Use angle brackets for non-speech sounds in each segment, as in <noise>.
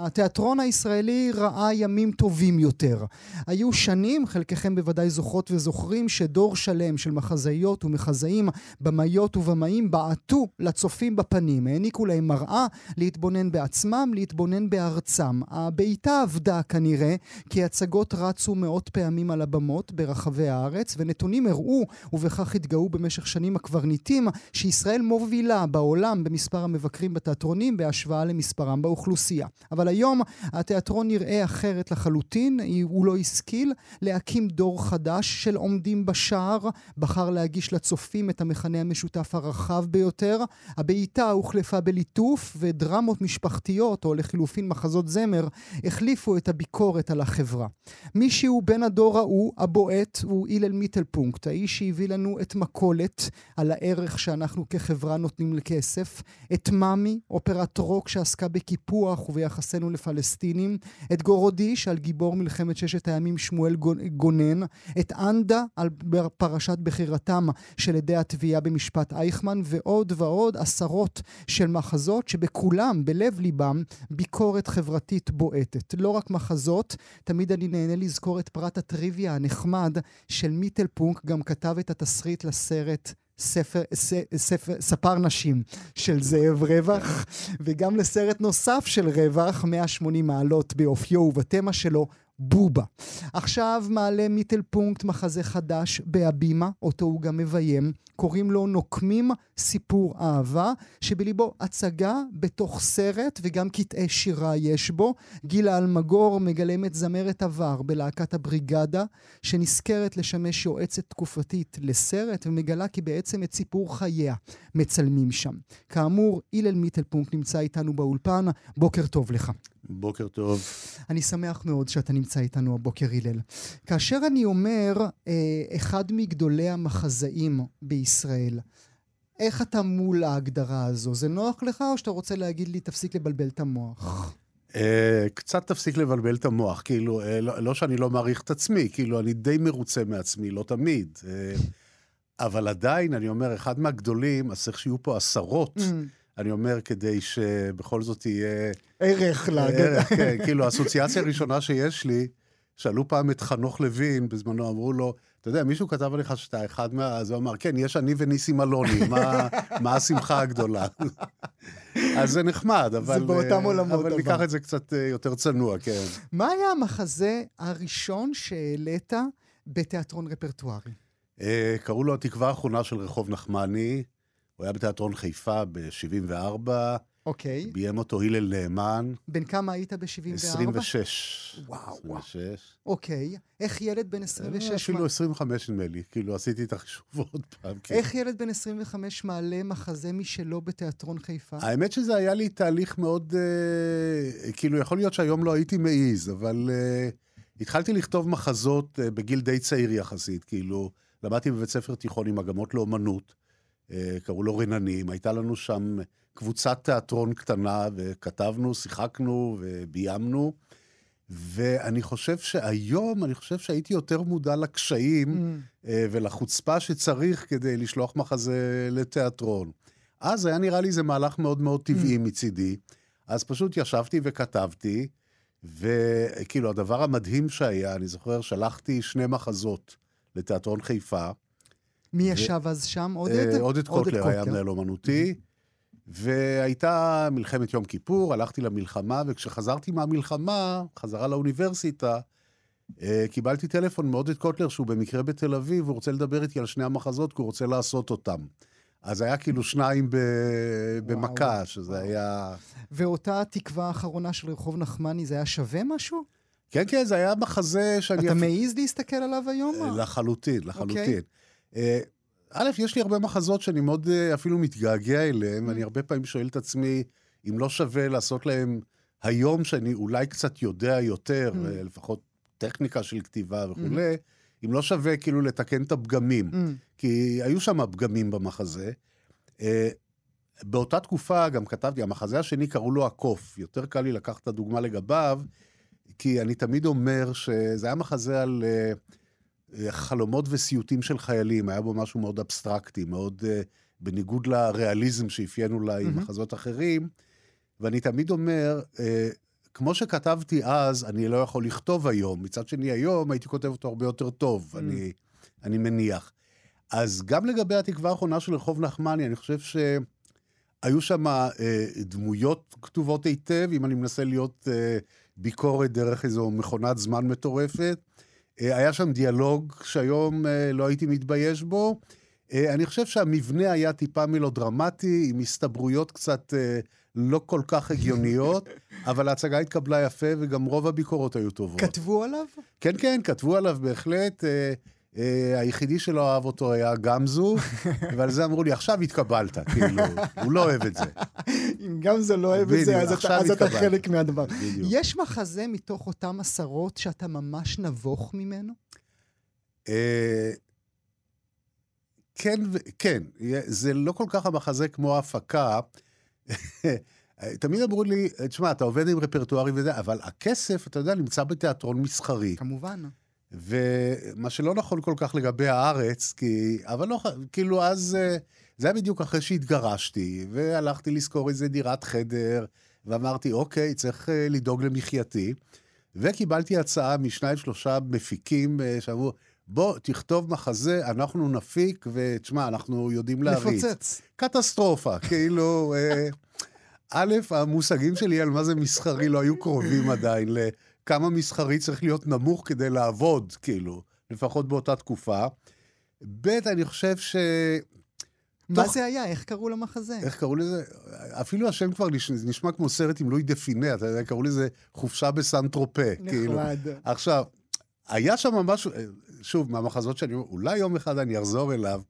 התיאטרון הישראלי ראה ימים טובים יותר. היו שנים, חלקכם בוודאי זוכרות וזוכרים, שדור שלם של מחזאיות ומחזאים, במאיות ובמאים בעטו לצופים בפנים, העניקו להם מראה להתבונן בעצמם, להתבונן בארצם. הבעיטה עבדה כנראה, כי הצגות רצו מאות פעמים על הבמות ברחבי הארץ, ונתונים הראו, ובכך התגאו במשך שנים הקברניטים, שישראל מובילה בעולם במספר המבקרים בתיאטרונים בהשוואה למספרם באוכלוסייה. אבל אבל היום התיאטרון נראה אחרת לחלוטין, הוא לא השכיל להקים דור חדש של עומדים בשער, בחר להגיש לצופים את המכנה המשותף הרחב ביותר. הבעיטה הוחלפה בליטוף, ודרמות משפחתיות, או לחילופין מחזות זמר, החליפו את הביקורת על החברה. מי שהוא בן הדור ההוא, הבועט, הוא הלל מיטלפונקט, האיש שהביא לנו את מכולת, על הערך שאנחנו כחברה נותנים לכסף, את מאמי, אופרת רוק שעסקה בקיפוח וביחסי יחסינו לפלסטינים, את גורודיש על גיבור מלחמת ששת הימים שמואל גונן, את אנדה על פרשת בחירתם של עדי התביעה במשפט אייכמן, ועוד ועוד עשרות של מחזות שבכולם, בלב ליבם, ביקורת חברתית בועטת. לא רק מחזות, תמיד אני נהנה לזכור את פרט הטריוויה הנחמד של מיטלפונק, גם כתב את התסריט לסרט ספר, ספר, ספר נשים של זאב רווח, וגם לסרט נוסף של רווח, 180 מעלות באופיו ובתמה שלו, בובה. עכשיו מעלה מיטלפונקט מחזה חדש בהבימה, אותו הוא גם מביים. קוראים לו נוקמים סיפור אהבה, שבליבו הצגה בתוך סרט וגם קטעי שירה יש בו. גילה אלמגור מגלמת זמרת עבר בלהקת הבריגדה, שנזכרת לשמש יועצת תקופתית לסרט, ומגלה כי בעצם את סיפור חייה מצלמים שם. כאמור, הלל מיטלפונקט נמצא איתנו באולפן, בוקר טוב לך. בוקר טוב. אני שמח מאוד שאתה נמצא איתנו הבוקר, הלל. כאשר אני אומר, אה, אחד מגדולי המחזאים בישראל, איך אתה מול ההגדרה הזו? זה נוח לך, או שאתה רוצה להגיד לי, תפסיק לבלבל את המוח? Uh, קצת תפסיק לבלבל את המוח, כאילו, uh, לא, לא שאני לא מעריך את עצמי, כאילו, אני די מרוצה מעצמי, לא תמיד. Uh, אבל עדיין, אני אומר, אחד מהגדולים, אז צריך שיהיו פה עשרות. Mm. אני אומר, כדי שבכל זאת יהיה... ערך להגדה. ערך, כן. <laughs> כאילו, האסוציאציה הראשונה שיש לי, שאלו פעם את חנוך לוין, בזמנו אמרו לו, אתה יודע, מישהו כתב עליך שאתה אחד מה... אז הוא אמר, כן, יש אני וניסים אלוני, מה, <laughs> מה השמחה הגדולה? אז זה נחמד, אבל... זה באותם עולמות. אבל ניקח את זה קצת אה, יותר צנוע, כן. מה היה המחזה הראשון שהעלית בתיאטרון רפרטוארי? אה, קראו לו התקווה האחרונה של רחוב נחמני. הוא היה בתיאטרון חיפה ב-74. אוקיי. ביים אותו הלל נאמן. בן כמה היית ב-74? 26. וואו, 26. וואו. אוקיי. איך ילד בן 26... אה, אפילו 25 נדמה לי, כאילו עשיתי את החישוב <laughs> עוד פעם. כן. איך ילד בן 25 מעלה מחזה משלו בתיאטרון חיפה? האמת שזה היה לי תהליך מאוד... אה, כאילו, יכול להיות שהיום לא הייתי מעז, אבל אה, התחלתי לכתוב מחזות אה, בגיל די צעיר יחסית, כאילו, למדתי בבית ספר תיכון עם מגמות לאומנות. אה, קראו לו רננים, הייתה לנו שם קבוצת תיאטרון קטנה, וכתבנו, שיחקנו וביימנו. ואני חושב שהיום, אני חושב שהייתי יותר מודע לקשיים mm. אה, ולחוצפה שצריך כדי לשלוח מחזה לתיאטרון. אז היה נראה לי זה מהלך מאוד מאוד טבעי mm. מצידי. אז פשוט ישבתי וכתבתי, וכאילו, הדבר המדהים שהיה, אני זוכר, שלחתי שני מחזות לתיאטרון חיפה. מי ישב אז שם? עודד? אה, עודד קוטלר היה מנהל אומנותי. והייתה מלחמת יום כיפור, הלכתי למלחמה, וכשחזרתי מהמלחמה, חזרה לאוניברסיטה, אה, קיבלתי טלפון מעודד קוטלר, שהוא במקרה בתל אביב, הוא רוצה לדבר איתי על שני המחזות, כי הוא רוצה לעשות אותם. אז היה כאילו שניים ב... במכה, שזה וואו. היה... ואותה תקווה האחרונה של רחוב נחמני, זה היה שווה משהו? כן, כן, זה היה מחזה שאני... אתה מעז להסתכל עליו היום? לחלוטין, לחלוטין. Okay. אוקיי. א', יש לי הרבה מחזות שאני מאוד אה, אפילו מתגעגע אליהם, אני הרבה פעמים שואל את עצמי, אם לא שווה לעשות להם היום, שאני אולי קצת יודע יותר, mm. לפחות טכניקה של כתיבה וכולי, mm. אם לא שווה כאילו לתקן את הפגמים. Mm. כי היו שם פגמים במחזה. אה, באותה תקופה גם כתבתי, המחזה השני קראו לו הקוף, יותר קל לי לקחת את הדוגמה לגביו, כי אני תמיד אומר שזה היה מחזה על אה, אה, חלומות וסיוטים של חיילים, היה בו משהו מאוד אבסטרקטי, מאוד אה, בניגוד לריאליזם שאפיין אולי מהמם. מחזות אחרים. ואני תמיד אומר, אה, כמו שכתבתי אז, אני לא יכול לכתוב היום. מצד שני, היום הייתי כותב אותו הרבה יותר טוב, Mm. אני, אני מניח. אז גם לגבי התקווה האחרונה של רחוב נחמני, אני חושב שהיו שם אה, דמויות כתובות היטב, אם אני מנסה להיות אה, ביקורת דרך איזו מכונת זמן מטורפת. אה, היה שם דיאלוג שהיום אה, לא הייתי מתבייש בו. אה, אני חושב שהמבנה היה טיפה מלודרמטי, עם הסתברויות קצת לא כל כך הגיוניות, <laughs> אבל ההצגה התקבלה יפה, וגם רוב הביקורות היו טובות. כתבו עליו? כן, כן, כתבו עליו בהחלט. אה, היחידי שלא אהב אותו היה גמזו, <laughs> ועל זה אמרו לי, עכשיו התקבלת, כאילו, הוא לא אוהב את זה. <laughs> אם גם זה לא אוהב את זה, אז אתה-. חלק מהדבר. יש מחזה מתוך אותם עשרות שאתה ממש נבוך ממנו? אה, כן, כן, זה לא כל כך המחזה כמו ההפקה. <laughs> תמיד אמרו לי, תשמע, אתה עובד עם רפרטוארי וזה, אבל הכסף, אתה יודע, נמצא בתיאטרון מסחרי. כמובן. ומה שלא נכון כל כך לגבי הארץ, כי... אבל לא, כאילו, אז... אה, זה היה בדיוק אחרי שהתגרשתי, והלכתי לשכור איזה דירת חדר, ואמרתי, אוקיי, צריך אה, לדאוג למחייתי. וקיבלתי הצעה משניים, שלושה מפיקים אה, שאמרו, בוא, תכתוב מחזה, אנחנו נפיק, ותשמע, אנחנו יודעים להריץ. לפוצץ. קטסטרופה, כאילו... א', המושגים שלי על מה זה מסחרי לא היו קרובים עדיין לכמה מסחרי צריך להיות נמוך כדי לעבוד, כאילו, לפחות באותה תקופה. ב', אני חושב ש... מה תוך- זה היה? איך קראו למחזה? איך קראו לזה? אפילו השם כבר נש- נשמע כמו סרט עם לואי דה פינה, אתה יודע, קראו לזה חופשה בסן טרופה. כאילו. נחמד. עכשיו, היה שם משהו, שוב, מהמחזות שאני אומר, אולי יום אחד אני אחזור אליו.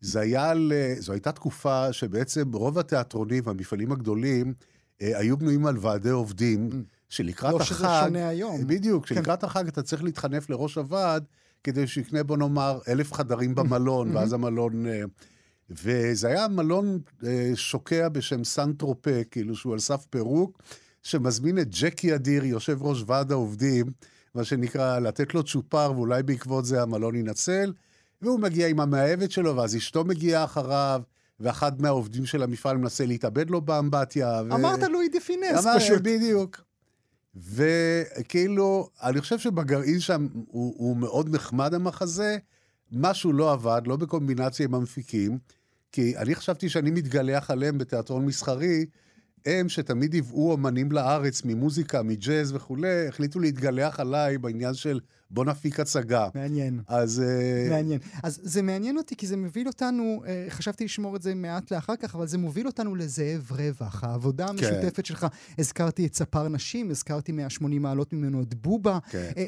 זה היה על, אה, זו הייתה תקופה שבעצם רוב התיאטרונים והמפעלים הגדולים אה, היו בנויים על ועדי עובדים, שלקראת לא החג... שזה שונה היום. בדיוק, כן. שלקראת החג אתה צריך להתחנף לראש הוועד, כדי שיקנה, בוא נאמר, אלף חדרים במלון, ואז המלון... אה, וזה היה מלון אה, שוקע בשם סן טרופה, כאילו שהוא על סף פירוק, שמזמין את ג'קי אדיר, יושב ראש ועד העובדים, מה שנקרא, לתת לו צ'ופר, ואולי בעקבות זה המלון ינצל, והוא מגיע עם המאהבת שלו, ואז אשתו מגיעה אחריו, ואחד מהעובדים של המפעל מנסה להתאבד לו באמבטיה. ו... אמרת לואי דה פינס, אמר, פשוט. בדיוק. וכאילו, אני חושב שבגרעין שם הוא, הוא מאוד נחמד המחזה, משהו לא עבד, לא בקומבינציה עם המפיקים, כי אני חשבתי שאני מתגלח עליהם בתיאטרון מסחרי, הם שתמיד היוו אמנים לארץ ממוזיקה, מג'אז וכולי, החליטו להתגלח עליי בעניין של בוא נפיק הצגה. מעניין. אז... אה, מעניין. אז זה מעניין אותי, כי זה מוביל אותנו, אה, חשבתי לשמור את זה מעט לאחר כך, אבל זה מוביל אותנו לזאב רווח, העבודה המשותפת שלך. הזכרתי את ספר נשים, הזכרתי 180 מעלות ממנו את בובה. כן. אה,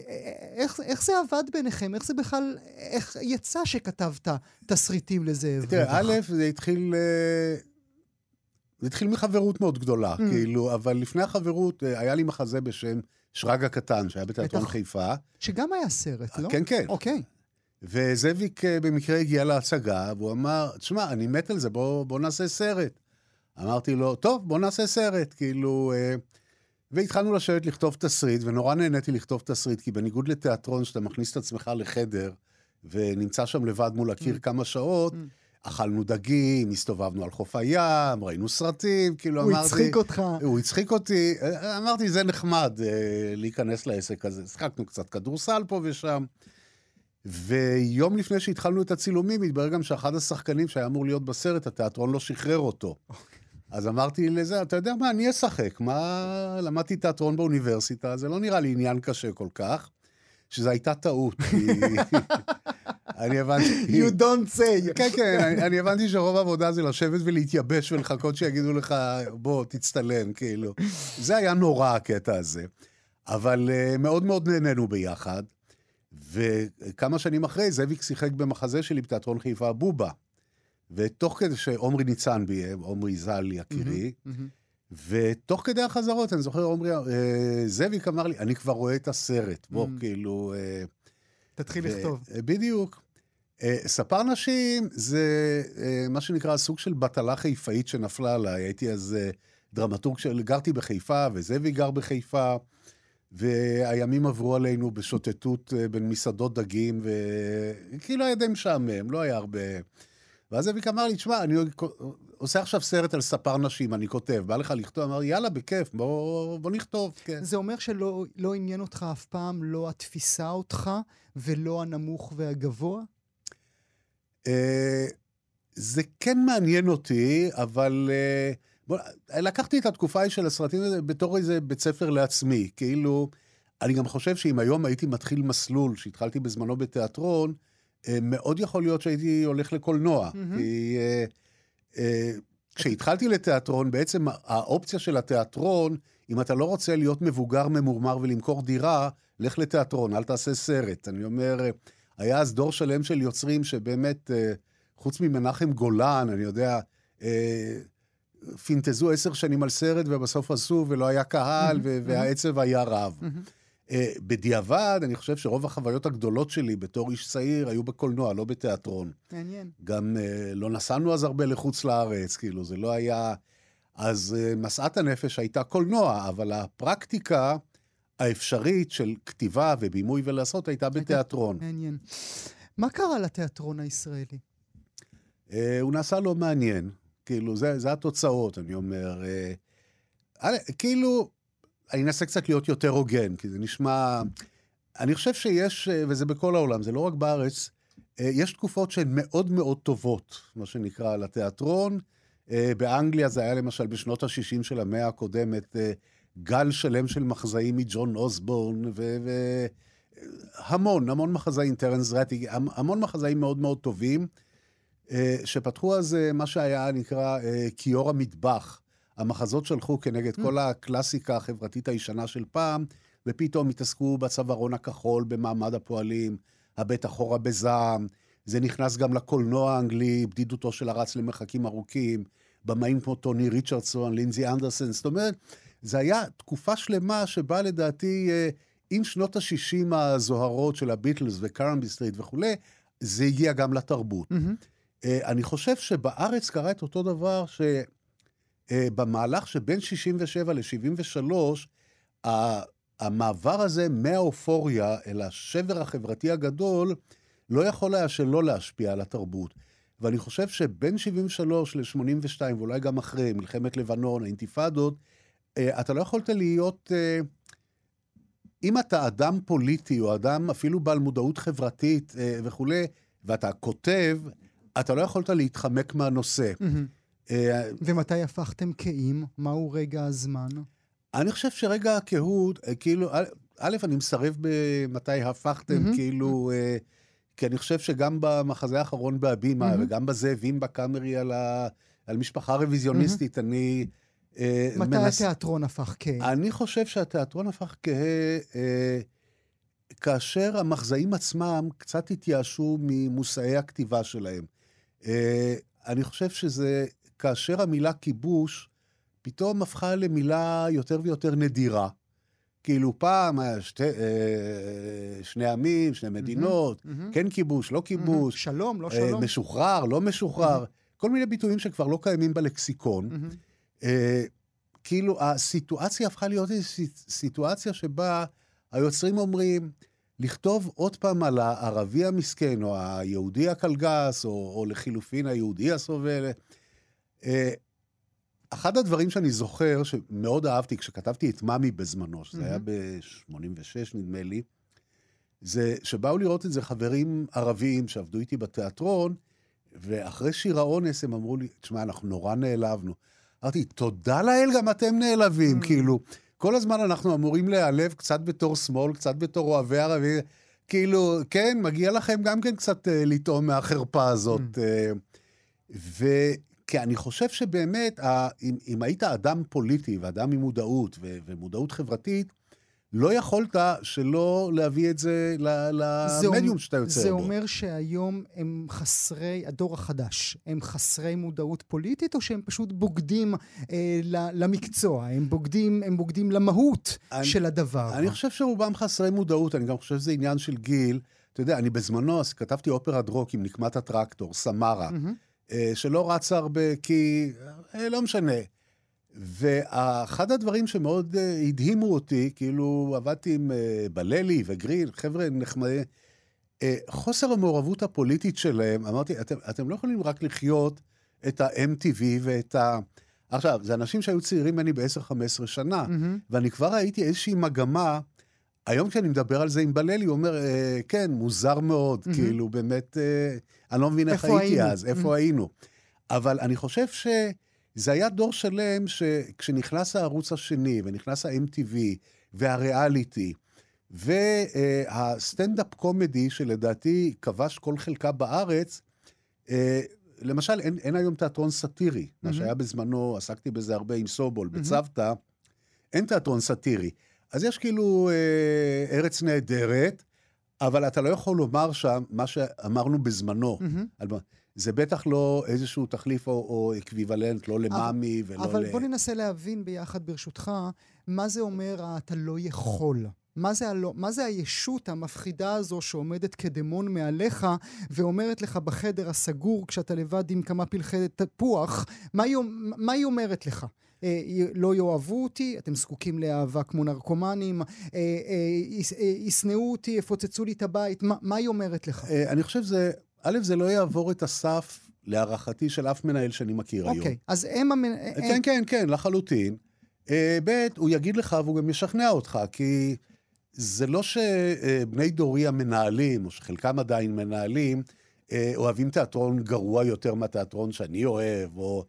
איך, איך זה עבד ביניכם? איך זה בכלל, איך יצא שכתבת תסריטים לזאב רווח? תראה, א', זה התחיל... אה, זה התחיל מחברות מאוד גדולה, Mm. כאילו, אבל לפני החברות אה, היה לי מחזה בשם שרג הקטן, שהיה בתיאטרון בטח. חיפה. שגם היה סרט, לא? כן, כן. אוקיי. וזאביק אה, במקרה הגיע להצגה, והוא אמר, תשמע, אני מת על זה, בוא, בוא נעשה סרט. אמרתי לו, טוב, בוא נעשה סרט, כאילו... אה, והתחלנו לשבת לכתוב תסריט, ונורא נהניתי לכתוב תסריט, כי בניגוד לתיאטרון, שאתה מכניס את עצמך לחדר, ונמצא שם לבד מול הקיר Mm. כמה שעות, Mm. אכלנו דגים, הסתובבנו על חוף הים, ראינו סרטים, כאילו הוא אמרתי... הצחיק אותך. הוא הצחיק אותי, אמרתי, זה נחמד אה, להיכנס לעסק הזה. שיחקנו קצת כדורסל פה ושם. ויום לפני שהתחלנו את הצילומים, התברר גם שאחד השחקנים שהיה אמור להיות בסרט, התיאטרון לא שחרר אותו. אז אמרתי לזה, אתה יודע מה, אני אשחק. מה... למדתי תיאטרון באוניברסיטה, זה לא נראה לי עניין קשה כל כך, שזו הייתה טעות. כי... <laughs> אני הבנתי... You don't say. כן, כן, אני, אני הבנתי שרוב העבודה זה לשבת ולהתייבש ולחכות שיגידו לך, בוא, תצטלם, כאילו. זה היה נורא, הקטע הזה. אבל uh, מאוד מאוד נהנינו ביחד. וכמה שנים אחרי, זאביק שיחק במחזה שלי בתיאטרון חיפה בובה. ותוך כדי שעומרי ניצן ביים, עומרי ז"ל יקירי. ותוך כדי החזרות, אני זוכר, עומרי, אה, זאביק אמר לי, אני כבר רואה את הסרט, בוא, Mm. כאילו... אה, תתחיל לכתוב. בדיוק. אה, ספר נשים זה אה, מה שנקרא סוג של בטלה חיפאית שנפלה עליי. הייתי אז אה, דרמטורג של... גרתי בחיפה, וזאבי גר בחיפה, והימים עברו עלינו בשוטטות בין מסעדות דגים, וכאילו היה די משעמם, לא היה הרבה... ואז זאביק אמר לי, תשמע, אני עושה עכשיו סרט על ספר נשים, אני כותב, בא לך לכתוב? אמר יאללה, בכיף, בוא, בוא נכתוב, כן. זה אומר שלא לא עניין אותך אף פעם, לא התפיסה אותך, ולא הנמוך והגבוה? אה, זה כן מעניין אותי, אבל... אה, בוא, לקחתי את התקופה ההיא של הסרטים האלה בתור איזה בית ספר לעצמי. כאילו, אני גם חושב שאם היום הייתי מתחיל מסלול, שהתחלתי בזמנו בתיאטרון, אה, מאוד יכול להיות שהייתי הולך לקולנוע. Mm-hmm. כי כשהתחלתי לתיאטרון, בעצם האופציה של התיאטרון, אם אתה לא רוצה להיות מבוגר ממורמר ולמכור דירה, לך לתיאטרון, אל תעשה סרט. אני אומר, היה אז דור שלם של יוצרים שבאמת, חוץ ממנחם גולן, אני יודע, פינטזו עשר שנים על סרט ובסוף עשו ולא היה קהל. והעצב היה רב. Uh, בדיעבד, אני חושב שרוב החוויות הגדולות שלי בתור איש צעיר היו בקולנוע, לא בתיאטרון. מעניין. גם uh, לא נסענו אז הרבה לחוץ לארץ, כאילו, זה לא היה... אז uh, משאת הנפש הייתה קולנוע, אבל הפרקטיקה האפשרית של כתיבה ובימוי ולעשות הייתה בתיאטרון. מעניין. מה קרה לתיאטרון הישראלי? הוא נעשה לא מעניין. כאילו, זה, זה התוצאות, אני אומר. כאילו, אני אנסה קצת להיות יותר הוגן, כי זה נשמע... אני חושב שיש, אה, וזה בכל העולם, זה לא רק בארץ, אה, יש תקופות שהן מאוד מאוד טובות, מה שנקרא, לתיאטרון. אה, באנגליה זה היה למשל בשנות ה-60 של המאה הקודמת, גל שלם של מחזאים מג'ון אוסבורן, והמון, המון מחזאים, טרנס רטי, המון מחזאים מאוד מאוד טובים, שפתחו אז מה שהיה נקרא כיור המטבח. המחזות שלחו כנגד mm. כל הקלאסיקה החברתית הישנה של פעם, ופתאום התעסקו בצווארון הכחול, במעמד הפועלים, הבט אחורה בזעם. זה נכנס גם לקולנוע האנגלי, בדידותו של הרץ למרחקים ארוכים, במאים כמו טוני ריצ'רדסון, לינזי אנדרסן. זאת אומרת, זה היה תקופה שלמה שבה לדעתי, אה, עם שנות ה-60 הזוהרות של הביטלס וקרנבי סטריט וכולי, זה הגיע גם לתרבות. Mm-hmm. אני חושב שבארץ קרה את אותו דבר ש... אה, במהלך שבין 67 ל-73, המעבר הזה מהאופוריה אל השבר החברתי הגדול, לא יכול היה שלא להשפיע על התרבות. ואני חושב שבין 73 ל-82, ואולי גם אחרי, מלחמת לבנון, האינתיפאדות, אה, אתה לא יכולת להיות... אה, אם אתה אדם פוליטי, או אדם אפילו בעל מודעות חברתית וכולי, ואתה כותב, אתה לא יכולת להתחמק מהנושא. Mm-hmm. אה, ומתי הפכתם קהים? מהו רגע הזמן? אני חושב שרגע הקהות, אה, כאילו, א', אני מסרב במתי הפכתם. כאילו, אה, כי אני חושב שגם במחזה האחרון בהבימה. וגם בזאבים בקאמרי על, ה, על משפחה רוויזיוניסטית. אני... מתי מנס... התיאטרון הפך כהה? אני חושב שהתיאטרון הפך כהה אה, כאשר המחזאים עצמם קצת התייאשו ממושאי הכתיבה שלהם. אה, אני חושב שזה כאשר המילה כיבוש פתאום הפכה למילה יותר ויותר נדירה. כאילו פעם היה שתי, אה, שני עמים, שני מדינות, mm-hmm, mm-hmm. כן כיבוש, לא כיבוש. Mm-hmm. שלום, לא שלום. אה, משוחרר, לא משוחרר. Mm-hmm. כל מיני ביטויים שכבר לא קיימים בלקסיקון. Mm-hmm. אה, כאילו, הסיטואציה הפכה להיות איזושהי סיטואציה שבה היוצרים אומרים, לכתוב עוד פעם על הערבי המסכן, או היהודי הקלגס, או, או לחילופין היהודי הסובל. אה, אחד הדברים שאני זוכר, שמאוד אהבתי כשכתבתי את מאמי בזמנו, שזה mm-hmm. היה ב-86 נדמה לי, זה שבאו לראות את זה חברים ערבים שעבדו איתי בתיאטרון, ואחרי שיר האונס הם אמרו לי, תשמע, אנחנו נורא נעלבנו. אמרתי, תודה לאל, גם אתם נעלבים, mm-hmm. כאילו, כל הזמן אנחנו אמורים להיעלב קצת בתור שמאל, קצת בתור אוהבי ערבי, כאילו, כן, מגיע לכם גם כן קצת uh, לטעום מהחרפה הזאת. Mm-hmm. Uh, כי אני חושב שבאמת, אם, אם היית אדם פוליטי ואדם עם מודעות ו, ומודעות חברתית, לא יכולת שלא להביא את זה למדיום שאתה יוצר זה בו. זה אומר שהיום הם חסרי, הדור החדש, הם חסרי מודעות פוליטית, או שהם פשוט בוגדים אה, למקצוע? הם בוגדים, הם בוגדים למהות אני, של הדבר? אני חושב שרובם חסרי מודעות, אני גם חושב שזה עניין של גיל. אתה יודע, אני בזמנו כתבתי אופרת רוק עם נקמת הטרקטור, סמרה. Mm-hmm. אה, שלא רצה הרבה, כי אה, לא משנה. ואחד הדברים שמאוד אה, הדהימו אותי, כאילו עבדתי עם בללי וגרין, חבר'ה נחמדים, חוסר המעורבות הפוליטית שלהם, אמרתי, אתם, אתם לא יכולים רק לחיות את ה-MTV ואת ה... עכשיו, זה אנשים שהיו צעירים ממני ב-10-15 שנה, מהמם. ואני כבר ראיתי איזושהי מגמה, היום כשאני מדבר על זה עם בללי, הוא אומר, אה, כן, מוזר מאוד, מהמם. כאילו, באמת, אה, אני לא מבין איך הייתי היינו? אז, איפה מהמם. היינו. אבל אני חושב שזה היה דור שלם שכשנכנס הערוץ השני, ונכנס ה-MTV, והריאליטי, והסטנדאפ קומדי, שלדעתי כבש כל חלקה בארץ, אה, למשל, אין, אין היום תיאטרון סאטירי, מה מהמם. שהיה בזמנו, עסקתי בזה הרבה עם סובול, מהמם. בצוותא, אין תיאטרון סאטירי. אז יש כאילו אה, ארץ נהדרת, אבל אתה לא יכול לומר שם מה שאמרנו בזמנו. מה- זה בטח לא איזשהו תחליף או, או אקוויוולנט, לא למאמי ולא אבל ל... בוא ננסה להבין ביחד, ברשותך, מה זה אומר ה"אתה לא יכול". מה זה, הלא, מה זה הישות המפחידה הזו שעומדת כדמון מעליך ואומרת לך בחדר הסגור כשאתה לבד עם כמה פלחי תפוח, מה היא, מה היא אומרת לך? אה, לא יאהבו אותי, אתם זקוקים לאהבה כמו נרקומנים, אה, אה, ישנאו אותי, יפוצצו לי את הבית, מה, מה היא אומרת לך? אני חושב שזה, א', זה לא יעבור את הסף, להערכתי, של אף מנהל שאני מכיר היום. אוקיי, אז הם... המנ... כן, כן, כן, לחלוטין. ב', הוא יגיד לך והוא גם ישכנע אותך, כי זה לא שבני דורי המנהלים, או שחלקם עדיין מנהלים, אוהבים תיאטרון גרוע יותר מהתיאטרון שאני אוהב, או...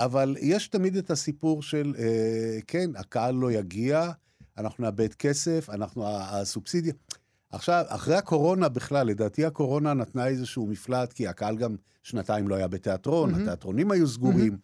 אבל יש תמיד את הסיפור של, אה, כן, הקהל לא יגיע, אנחנו נאבד כסף, אנחנו, הסובסידיה. עכשיו, אחרי הקורונה בכלל, לדעתי הקורונה נתנה איזשהו מפלט, כי הקהל גם שנתיים לא היה בתיאטרון, מהמם. התיאטרונים היו סגורים.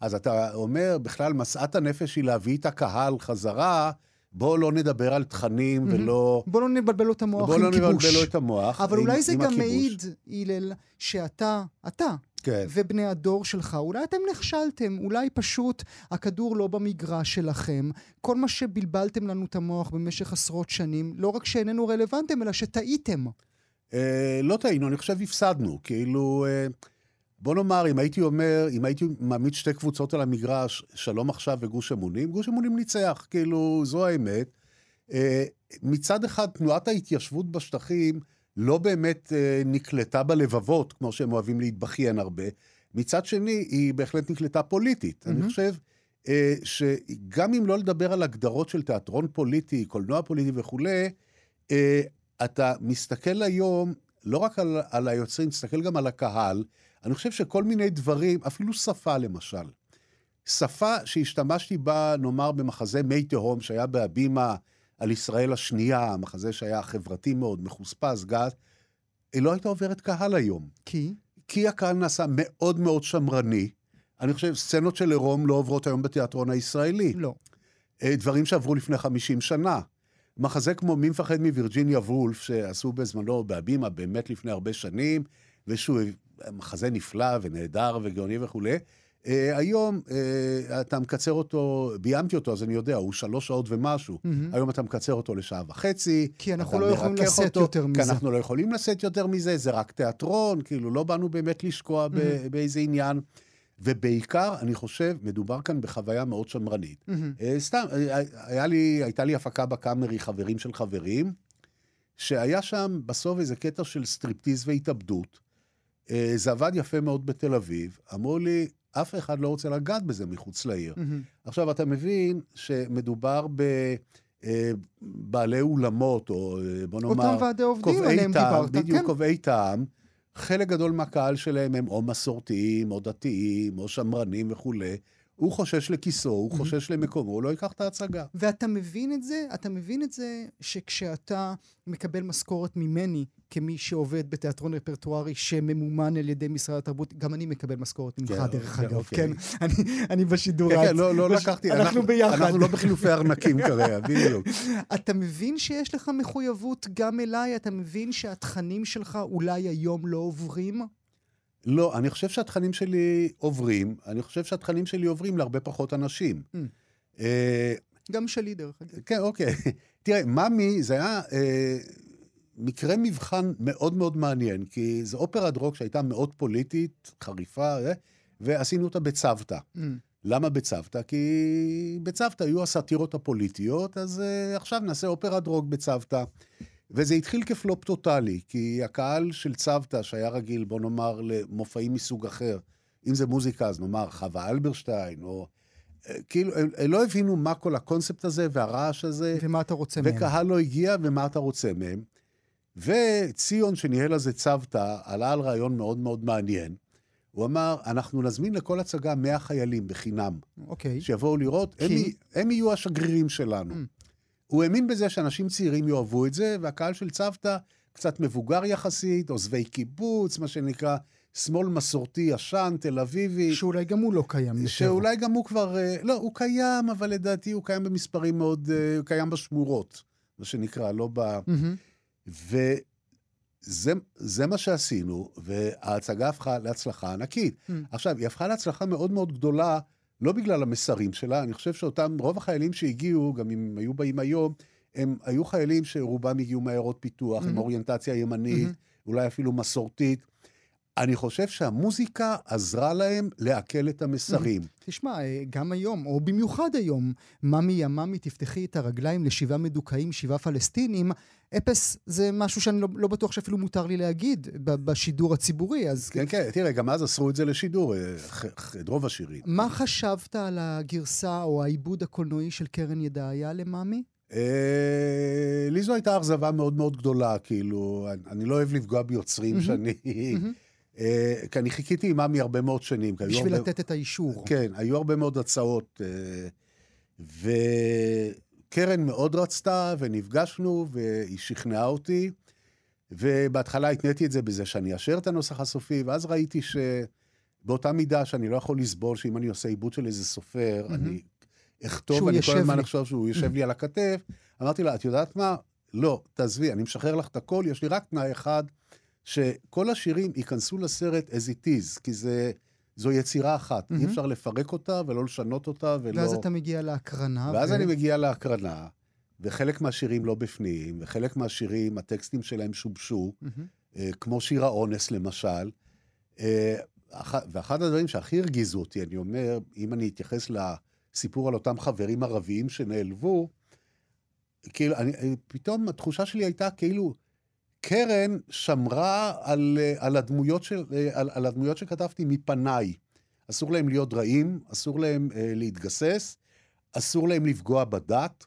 אז אתה אומר, בכלל, משאת הנפש היא להביא את הקהל חזרה, בואו לא נדבר על תכנים מהמם. ולא... בוא לא נבלבל לו את המוח בואו עם לא כיבוש. נבלבל לו את המוח. אבל עם- אולי זה גם. מעיד, הלל, שאתה, אתה, כן. ובני הדור שלך, אולי אתם נכשלתם, אולי פשוט הכדור לא במגרש שלכם. כל מה שבלבלתם לנו את המוח במשך עשרות שנים, לא רק שאיננו רלוונטיים, אלא שטעיתם. אה, לא טעינו, אני חושב הפסדנו. כאילו, אה, בוא נאמר, אם הייתי אומר, אם הייתי מעמיד שתי קבוצות על המגרש, שלום עכשיו וגוש אמונים, גוש אמונים ניצח, כאילו, זו האמת. אה, מצד אחד, תנועת ההתיישבות בשטחים לא באמת אה, נקלטה בלבבות, כמו שהם אוהבים להתבכיין הרבה. מצד שני, היא בהחלט נקלטה פוליטית. מהמם. אני חושב אה, שגם אם לא לדבר על הגדרות של תיאטרון פוליטי, קולנוע פוליטי וכולי, אה, אתה מסתכל היום לא רק על, על היוצרים, תסתכל גם על הקהל. אני חושב שכל מיני דברים, אפילו שפה למשל. שפה שהשתמשתי בה, נאמר, במחזה מי תהום, שהיה בהבימה על ישראל השנייה, מחזה שהיה חברתי מאוד, מחוספס, גז, היא לא הייתה עוברת קהל היום. כי? כי הקהל נעשה מאוד מאוד שמרני. אני חושב, סצנות של עירום לא עוברות היום בתיאטרון הישראלי. לא. אה, דברים שעברו לפני 50 שנה. מחזה כמו מי מפחד מווירג'יניה וולף, שעשו בזמנו בהבימה באמת לפני הרבה שנים, ושהוא מחזה נפלא ונהדר וגאוני וכולי. אה, היום אה, אתה מקצר אותו, ביימתי אותו, אז אני יודע, הוא שלוש שעות ומשהו. מהמם. היום אתה מקצר אותו לשעה וחצי. כי אנחנו לא יכולים לשאת יותר כי מזה. אנחנו לא יכולים לשאת יותר מזה, זה רק תיאטרון, כאילו, לא באנו באמת לשקוע ב- מהמם. באיזה עניין. ובעיקר, אני חושב, מדובר כאן בחברה מאוד שמרנית. מהמם. אה, סתם, היה לי, הייתה לי הפקה בקאמרי, חברים של חברים, שהיה שם בסוף איזה קטע של סטריפטיז והתאבדות. זה עבד יפה מאוד בתל אביב. אמרו לי, אף אחד לא רוצה לגעת בזה מחוץ לעיר. מהמם. עכשיו, אתה מבין שמדובר בבעלי אולמות, או אה, בוא נאמר... אותם ועדי עובדים עליהם טעם, דיברת, בדיוק, כן. קובעי טעם. חלק גדול מהקהל שלהם הם או מסורתיים, או דתיים, או שמרנים וכולי. הוא חושש לכיסו, הוא חושש למקומו, הוא לא ייקח את ההצגה. ואתה מבין את זה? אתה מבין את זה שכשאתה מקבל משכורת ממני, כמי שעובד בתיאטרון רפרטוארי שממומן על ידי משרד התרבות, גם אני מקבל משכורת ממך, כן, דרך כן, אגב, אוקיי. כן? <laughs> אני- בשידור... כן. כן, לא, לא לקחתי, אנחנו ביחד. אנחנו לא בחילופי ארנקים <laughs> כרגע, בדיוק. אתה מבין שיש לך מחויבות גם אליי? אתה מבין שהתכנים שלך אולי היום לא עוברים? לא, אני חושב שהתכנים שלי עוברים, אני חושב שהתכנים שלי עוברים להרבה פחות אנשים. Mm. אה, גם שלי, דרך אגב. כן, אוקיי. <laughs> תראה, מאמי זה היה אה, מקרה מבחן מאוד מאוד מעניין, כי זו אופרת רוק שהייתה מאוד פוליטית, חריפה, אה, ועשינו אותה בצוותא. Mm. למה בצוותא? כי בצוותא היו הסאטירות הפוליטיות, אז uh, עכשיו נעשה אופרת דרוג בצוותא. וזה התחיל כפלופ טוטאלי, כי הקהל של צוותא, שהיה רגיל, בוא נאמר, למופעים מסוג אחר, אם זה מוזיקה, אז נאמר חווה אלברשטיין, או... אה, כאילו, הם, הם לא הבינו מה כל הקונספט הזה והרעש הזה. ומה אתה רוצה מהם. וקהל לא הגיע, ומה אתה רוצה מהם. וציון, שניהל אז את צוותא, עלה על רעיון מאוד מאוד מעניין. הוא אמר, אנחנו נזמין לכל הצגה 100 חיילים בחינם. אוקיי. שיבואו לראות, כי? הם, הם יהיו השגרירים שלנו. Mm. הוא האמין בזה שאנשים צעירים יאהבו את זה, והקהל של צוותא קצת מבוגר יחסית, עוזבי קיבוץ, מה שנקרא שמאל מסורתי ישן, תל אביבי. שאולי גם הוא לא קיים יותר. שאולי גם הוא כבר, אה, לא, הוא קיים, אבל לדעתי הוא קיים במספרים מאוד, אה, הוא קיים בשמורות, מה שנקרא, לא ב... מהמם. וזה זה מה שעשינו, וההצגה הפכה להצלחה ענקית. Mm. עכשיו, היא הפכה להצלחה מאוד מאוד גדולה, לא בגלל המסרים שלה, אני חושב שאותם, רוב החיילים שהגיעו, גם אם היו באים היום, הם היו חיילים שרובם הגיעו מעיירות פיתוח, עם Mhm. אוריינטציה ימנית, Mhm. אולי אפילו מסורתית. אני חושב שהמוזיקה עזרה להם לעכל את המסרים. תשמע, אה, גם היום, או במיוחד היום, ממי יממי, תפתחי את הרגליים לשבעה מדוכאים, שבעה פלסטינים, אפס זה משהו שאני לא, לא בטוח שאפילו מותר לי להגיד בשידור הציבורי, אז כן, כן, תראה, גם אז אסרו את זה לשידור, אה, את רוב השירים. מה חשבת על הגרסה או העיבוד הקולנועי של קרן ידעיה לממי? אה, לי זו הייתה אכזבה מאוד מאוד גדולה, כאילו, אני- לא אוהב לפגוע ביוצרים מהמם, שאני... אה, כי אני חיכיתי עם עמי הרבה מאוד שנים. בשביל הרבה- לתת את האישור. כן, היו הרבה מאוד הצעות, אה, וקרן מאוד רצתה, ונפגשנו, והיא שכנעה אותי, ובהתחלה התניתי את זה בזה שאני אאשר את הנוסח הסופי, ואז ראיתי שבאותה מידה שאני לא יכול לסבול שאם אני עושה עיבוד של איזה סופר, מהמם. אני אכתוב, אני כל הזמן. אחשוב שהוא יושב לי על הכתף. אמרתי לה, את יודעת מה? לא, תעזבי, אני משחרר לך את הכל, יש לי רק תנאי אחד, שכל השירים ייכנסו לסרט as it is, כי זה, זו יצירה אחת, מהמם. אי אפשר לפרק אותה ולא לשנות אותה ולא... ואז אתה מגיע להקרנה. ואז ו- אני מגיע להקרנה, וחלק מהשירים לא בפנים, וחלק מהשירים, הטקסטים שלהם שובשו, מהמם. אה, כמו שיר האונס למשל. אה, אח- ואחד הדברים שהכי הרגיזו אותי, אני אומר, אם אני אתייחס לסיפור על אותם חברים ערביים שנעלבו, כאילו, אני, פתאום התחושה שלי הייתה כאילו, קרן שמרה על, אה, על, הדמויות, של, אה, על, על הדמויות שכתבתי מפניי. אסור להם להיות רעים, אסור להם אה, להתגסס, אסור להם לפגוע בדת,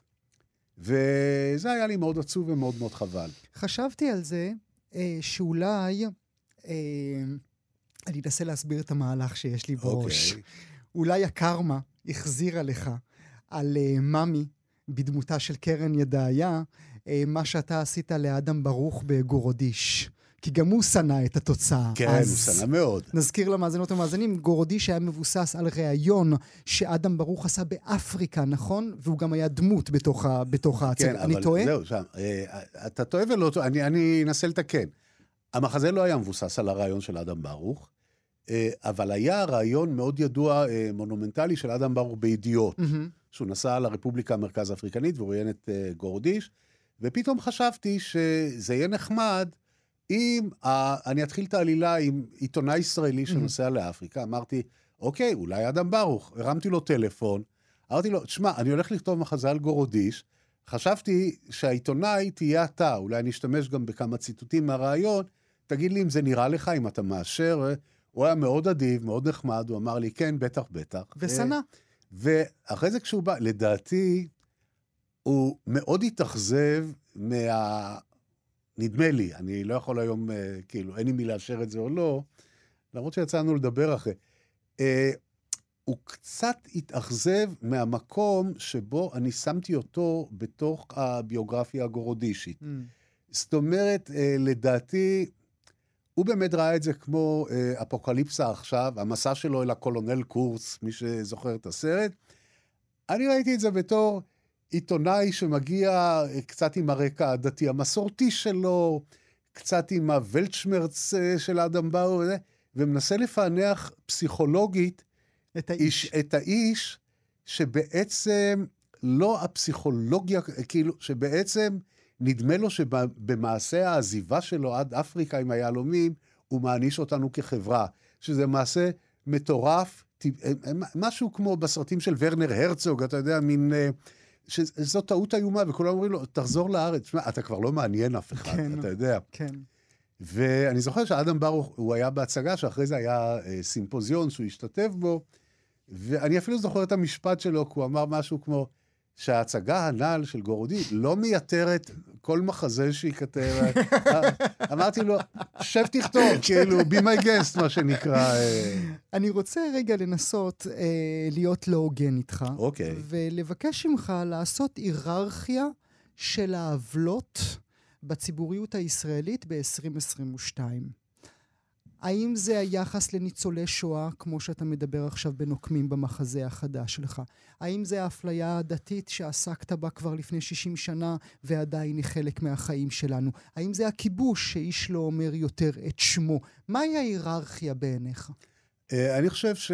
וזה היה לי מאוד עצוב ומאוד מאוד חבל. חשבתי על זה אה, שאולי, אה, אני אנסה להסביר את המהלך שיש לי בראש. אוקיי. אולי הקרמה החזירה לך על uh, ממי בדמותה של קרן ידעיה, מה שאתה עשית לאדם ברוך בגורודיש. כי גם הוא שנא את התוצאה. כן, אז הוא שנא מאוד. נזכיר למאזינות ומאזינים, גורודיש היה מבוסס על ראיון שאדם ברוך עשה באפריקה, נכון? והוא גם היה דמות בתוך, ה, בתוך ההצגה. כן, אני טועה? זהו, שם, אה, אתה טועה ולא טועה, אני, אני אנסה לתקן. המחזה לא היה מבוסס על הרעיון של אדם ברוך, אה, אבל היה רעיון מאוד ידוע, אה, מונומנטלי, של אדם ברוך בידיעות. מהמם. שהוא נסע לרפובליקה המרכז האפריקנית והוא ראיין את גורדיש, ופתאום חשבתי שזה יהיה נחמד אם uh, אני אתחיל את העלילה עם עיתונאי ישראלי שנוסע לאפריקה. אמרתי, אוקיי, אולי אדם ברוך. הרמתי לו טלפון, אמרתי לו, תשמע, אני הולך לכתוב מחזה על גורודיש, חשבתי שהעיתונאי תהיה אתה, אולי אני אשתמש גם בכמה ציטוטים מהרעיון, תגיד לי אם זה נראה לך, אם אתה מאשר. הוא היה מאוד אדיב, מאוד נחמד, הוא אמר לי, כן, בטח, בטח. ושנא. ואחרי זה כשהוא בא, לדעתי, הוא מאוד התאכזב מה... נדמה לי, אני לא יכול היום, אה, כאילו, אין לי מי לאשר את זה או לא, למרות שיצאנו לדבר אחרי. אה, הוא קצת התאכזב מהמקום שבו אני שמתי אותו בתוך הביוגרפיה הגורודישית. מהמם. זאת אומרת, אה, לדעתי, הוא באמת ראה את זה כמו אה, אפוקליפסה עכשיו, המסע שלו אל הקולונל קורס, מי שזוכר את הסרט. אני ראיתי את זה בתור עיתונאי שמגיע אה, קצת עם הרקע הדתי המסורתי שלו, קצת עם הוולצ'מרץ אה, של אדם באו, וזה, ומנסה לפענח פסיכולוגית את איש, האיש. את האיש שבעצם לא הפסיכולוגיה, כאילו, שבעצם נדמה לו שבמעשה העזיבה שלו עד אפריקה עם היהלומים, הוא מעניש אותנו כחברה, שזה מעשה מטורף, משהו כמו בסרטים של ורנר הרצוג, אתה יודע, מין... שזו טעות איומה, וכולם אומרים לו, תחזור לארץ. תשמע, אתה כבר לא מעניין אף אחד, כן, אתה יודע. כן. ואני זוכר שאדם ברוך, הוא היה בהצגה, שאחרי זה היה אה, סימפוזיון שהוא השתתף בו, ואני אפילו זוכר את המשפט שלו, כי הוא אמר משהו כמו, שההצגה הנ"ל של גורודי לא מייתרת כל מחזה שייכתב. <laughs> אמרתי לו, שב תכתוב, כאילו, be my guest, מה שנקרא. אה. אני רוצה רגע לנסות אה, להיות לא הוגן איתך. אוקיי. ולבקש ממך לעשות היררכיה של העוולות בציבוריות הישראלית ב-2022. האם זה היחס לניצולי שואה, כמו שאתה מדבר עכשיו בנוקמים במחזה החדש שלך? האם זה האפליה הדתית שעסקת בה כבר לפני 60 שנה ועדיין היא חלק מהחיים שלנו? האם זה הכיבוש שאיש לא אומר יותר את שמו? מהי ההיררכיה בעיניך? אה, אני חושב ש...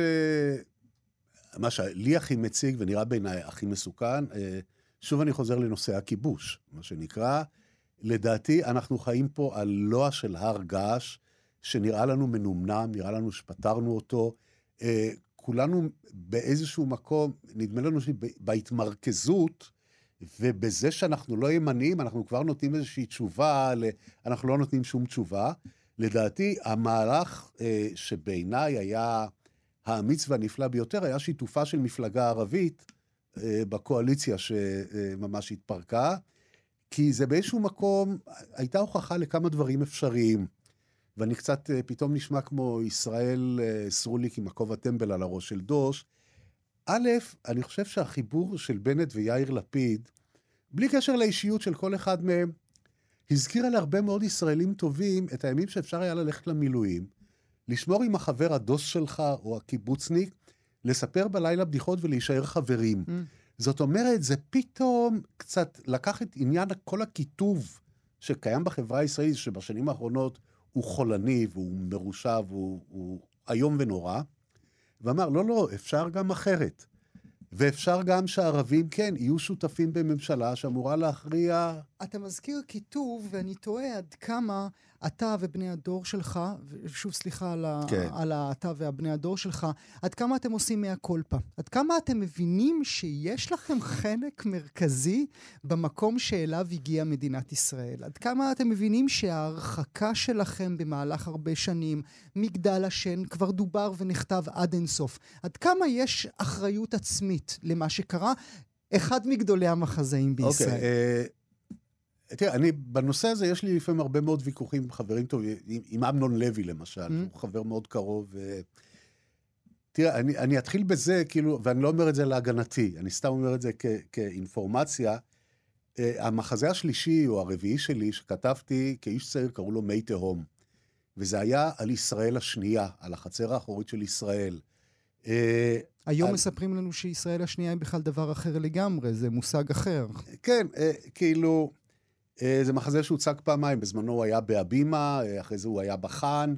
מה שלי הכי מציג ונראה בעיניי הכי מסוכן, אה, שוב אני חוזר לנושא הכיבוש, מה שנקרא. לדעתי, אנחנו חיים פה על לוע של הר געש. שנראה לנו מנומנם, נראה לנו שפתרנו אותו. אה, כולנו באיזשהו מקום, נדמה לנו שבהתמרכזות, ובזה שאנחנו לא ימניים, אנחנו כבר נותנים איזושהי תשובה, אנחנו לא נותנים שום תשובה. לדעתי, המהלך אה, שבעיניי היה האמיץ והנפלא ביותר, היה שיתופה של מפלגה ערבית אה, בקואליציה שממש התפרקה, כי זה באיזשהו מקום, הייתה הוכחה לכמה דברים אפשריים. ואני קצת אה, פתאום נשמע כמו ישראל אה, סרוליק עם הכובע טמבל על הראש של דוש. א', אני חושב שהחיבור של בנט ויאיר לפיד, בלי קשר לאישיות של כל אחד מהם, הזכירה להרבה מאוד ישראלים טובים את הימים שאפשר היה ללכת למילואים, לשמור עם החבר הדוס שלך או הקיבוצניק, לספר בלילה בדיחות ולהישאר חברים. Mm. זאת אומרת, זה פתאום קצת לקח את עניין כל הקיטוב שקיים בחברה הישראלית, שבשנים האחרונות הוא חולני והוא מרושע והוא איום ונורא, ואמר, לא, לא, אפשר גם אחרת. ואפשר גם שהערבים, כן, יהיו שותפים בממשלה שאמורה להכריע... אתה מזכיר כיתוב, ואני תוהה עד כמה אתה ובני הדור שלך, ושוב סליחה על, כן. על אתה והבני הדור שלך, עד כמה אתם עושים פעם? עד כמה אתם מבינים שיש לכם חלק מרכזי במקום שאליו הגיעה מדינת ישראל? עד כמה אתם מבינים שההרחקה שלכם במהלך הרבה שנים, מגדל השן, כבר דובר ונכתב עד אינסוף? עד כמה יש אחריות עצמית למה שקרה? אחד מגדולי המחזאים בישראל. אוקיי, okay, uh... תראה, אני, בנושא הזה יש לי לפעמים הרבה מאוד ויכוחים עם חברים טובים, עם, עם אמנון לוי למשל, mm. הוא חבר מאוד קרוב. ו... תראה, אני, אני אתחיל בזה, כאילו, ואני לא אומר את זה להגנתי, אני סתם אומר את זה כ, כאינפורמציה. Uh, המחזה השלישי או הרביעי שלי, שכתבתי כאיש צעיר, קראו לו מי תהום. וזה היה על ישראל השנייה, על החצר האחורית של ישראל. Uh, היום על... מספרים לנו שישראל השנייה היא בכלל דבר אחר לגמרי, זה מושג אחר. כן, uh, כאילו, אה, זה מחזה שהוצג פעמיים, בזמנו הוא היה בהבימה, אה, אחרי זה הוא היה בחאן.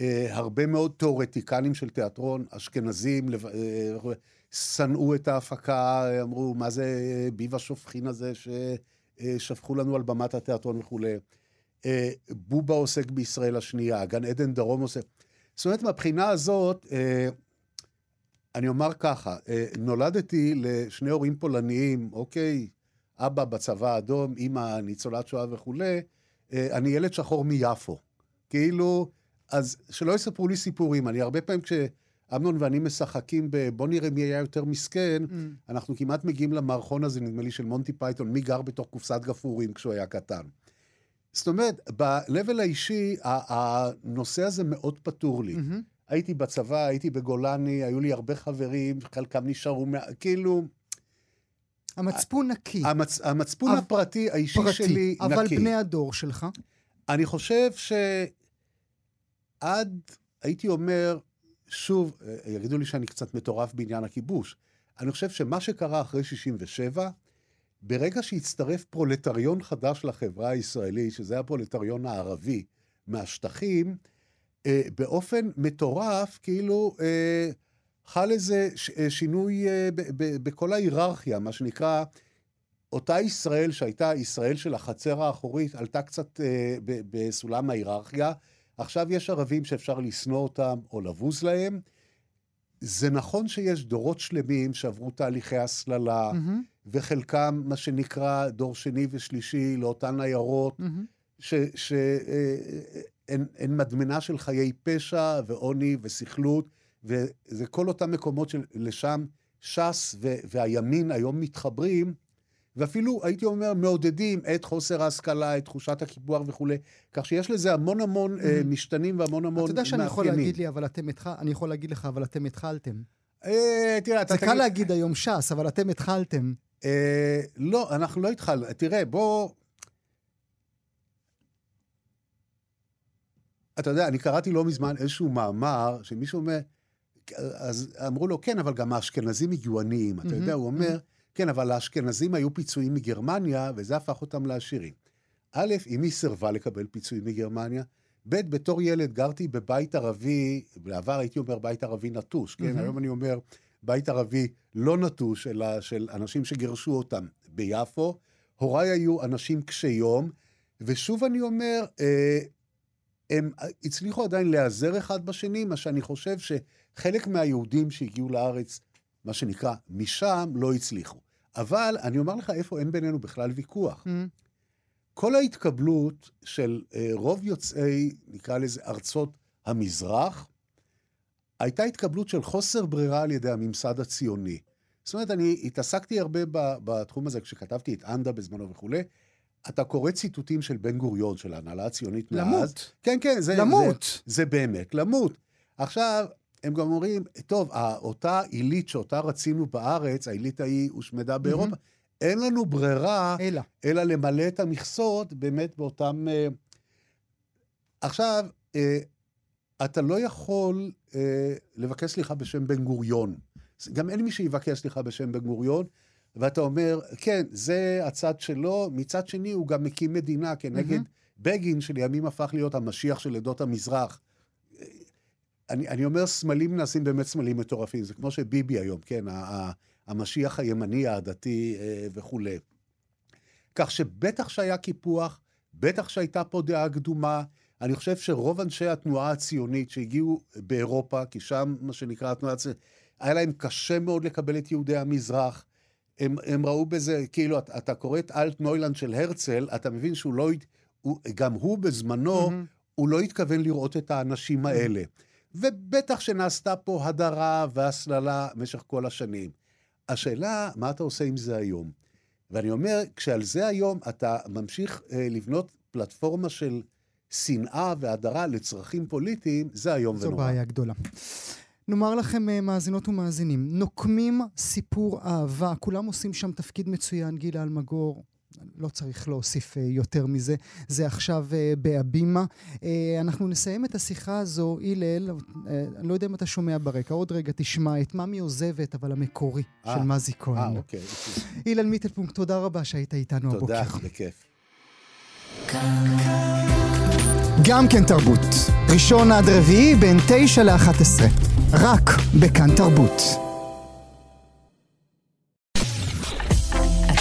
אה, הרבה מאוד תיאורטיקנים של תיאטרון, אשכנזים, שנאו את ההפקה, אמרו, מה זה ביב השופכין הזה ששפכו לנו על במת התיאטרון וכולי. בובה עוסק בישראל השנייה, גן עדן דרום עוסק. זאת אומרת, מהבחינה הזאת, אני אומר ככה, נולדתי לשני הורים פולניים, אוקיי, אבא בצבא האדום, אימא ניצולת שואה וכולי, אה, אני ילד שחור מיפו. כאילו, אז שלא יספרו לי סיפורים. אני הרבה פעמים כשאמנון ואני משחקים ב... בוא נראה מי היה יותר מסכן, אמ. אנחנו כמעט מגיעים למערכון הזה, נדמה לי, של מונטי פייתון, מי גר בתוך קופסת גפרורים כשהוא היה קטן. זאת אומרת, ב-level האישי, הנושא הזה מאוד פתור לי. Mm-hmm. הייתי בצבא, הייתי בגולני, היו לי הרבה חברים, חלקם נשארו, כאילו... המצפון נקי. המצ... המצפון אבל... הפרטי, האישי פרטי, שלי, אבל נקי. אבל בני הדור שלך? אני חושב שעד, הייתי אומר, שוב, יגידו לי שאני קצת מטורף בעניין הכיבוש. אני חושב שמה שקרה אחרי 67', ברגע שהצטרף פרולטריון חדש לחברה הישראלית, שזה הפרולטריון הערבי מהשטחים, אה, באופן מטורף, כאילו, אה, חל איזה אה, שינוי אה, בכל ההיררכיה, מה שנקרא, אותה ישראל שהייתה ישראל של החצר האחורית, עלתה קצת אה, בסולם ההיררכיה. עכשיו יש ערבים שאפשר לשנוא אותם או לבוז להם. זה נכון שיש דורות שלמים שעברו תהליכי הסללה, מהמם, וחלקם, מה שנקרא, דור שני ושלישי לאותן עיירות, מהמם. שהן מדמנה של חיי פשע ועוני וסכלות, וזה כל אותם מקומות שלשם ש"ס והימין היום מתחברים, ואפילו, הייתי אומר, מעודדים את חוסר ההשכלה, את תחושת הקיפוח וכולי, כך שיש לזה המון המון אה, משתנים והמון המון אתה יודע שאני יכול מאפיינים. להגיד לי, אבל אתם התחלתם, אני יכול להגיד לך, אבל אתם התחלתם. אה, תראה, אתה זה קל. להגיד היום ש"ס, אבל אתם התחלתם. אה, לא, אנחנו לא התחלנו. תראה, בוא... אתה יודע, אני קראתי לא מזמן איזשהו מאמר שמישהו אומר, אז אמרו לו, כן, אבל גם האשכנזים הגיעו עניים. אתה יודע, הוא אומר, כן, אבל האשכנזים היו פיצויים מגרמניה, וזה הפך אותם לעשירים. א', אמי סירבה לקבל פיצויים מגרמניה, ב', בתור ילד גרתי בבית ערבי, בעבר הייתי אומר בית ערבי נטוש, כן? היום אני אומר בית ערבי לא נטוש, אלא של אנשים שגירשו אותם ביפו. הוריי היו אנשים קשי יום, ושוב אני אומר, אה, הם הצליחו עדיין להיעזר אחד בשני, מה שאני חושב שחלק מהיהודים שהגיעו לארץ, מה שנקרא, משם, לא הצליחו. אבל אני אומר לך איפה אין בינינו בכלל ויכוח. מהמם. כל ההתקבלות של אה, רוב יוצאי, נקרא לזה, ארצות המזרח, הייתה התקבלות של חוסר ברירה על ידי הממסד הציוני. זאת אומרת, אני התעסקתי הרבה ב- בתחום הזה כשכתבתי את אנדה בזמנו וכולי. אתה קורא ציטוטים של בן גוריון, של ההנהלה הציונית מאז. למות. כן, כן, זה... למות. זה, זה באמת, למות. עכשיו, הם גם אומרים, טוב, אותה עילית שאותה רצינו בארץ, העילית ההיא הושמדה באירופה, אין לנו ברירה אלא. אלא למלא את המכסות באמת באותם... אה, עכשיו, אה, אתה לא יכול אה, לבקש סליחה בשם בן גוריון. גם אין מי שיבקש סליחה בשם בן גוריון, ואתה אומר, כן, זה הצד שלו, מצד שני הוא גם מקים מדינה כנגד בגין, שלימים הפך להיות המשיח של עדות המזרח. אני, אני אומר, סמלים נעשים באמת סמלים מטורפים, זה כמו שביבי היום, כן, ה- ה- המשיח הימני, הדתי אה, וכולי. כך שבטח שהיה קיפוח, בטח שהייתה פה דעה קדומה. אני חושב שרוב אנשי התנועה הציונית שהגיעו באירופה, כי שם, מה שנקרא התנועה הציונית, היה להם קשה מאוד לקבל את יהודי המזרח. הם, הם ראו בזה, כאילו, אתה, אתה קורא את אלט נוילנד של הרצל, אתה מבין שהוא לא, הוא, גם הוא בזמנו, מהמם. הוא לא התכוון לראות את האנשים האלה. ובטח שנעשתה פה הדרה והסללה במשך כל השנים. השאלה, מה אתה עושה עם זה היום? ואני אומר, כשעל זה היום אתה ממשיך אה, לבנות פלטפורמה של שנאה והדרה לצרכים פוליטיים, זה איום זו ונורא. בעיה גדולה. נאמר לכם, אה, מאזינות ומאזינים, נוקמים סיפור אהבה, כולם עושים שם תפקיד מצוין, גילה אלמגור. לא צריך להוסיף אה, יותר מזה, זה עכשיו אה, בהבימה. אה, אנחנו נסיים את השיחה הזו, הלל, אני לא יודע אם אתה שומע ברקע, עוד רגע תשמע את ממי עוזבת, אבל המקורי אה, של מזי אה, כהן. אוקיי. הלל מיטלפונקט, תודה רבה שהיית איתנו תודה, הבוקר. בכיף. גם כן תרבות. ראשון עד רביעי בין 9 ל-11. רק בכאן תרבות.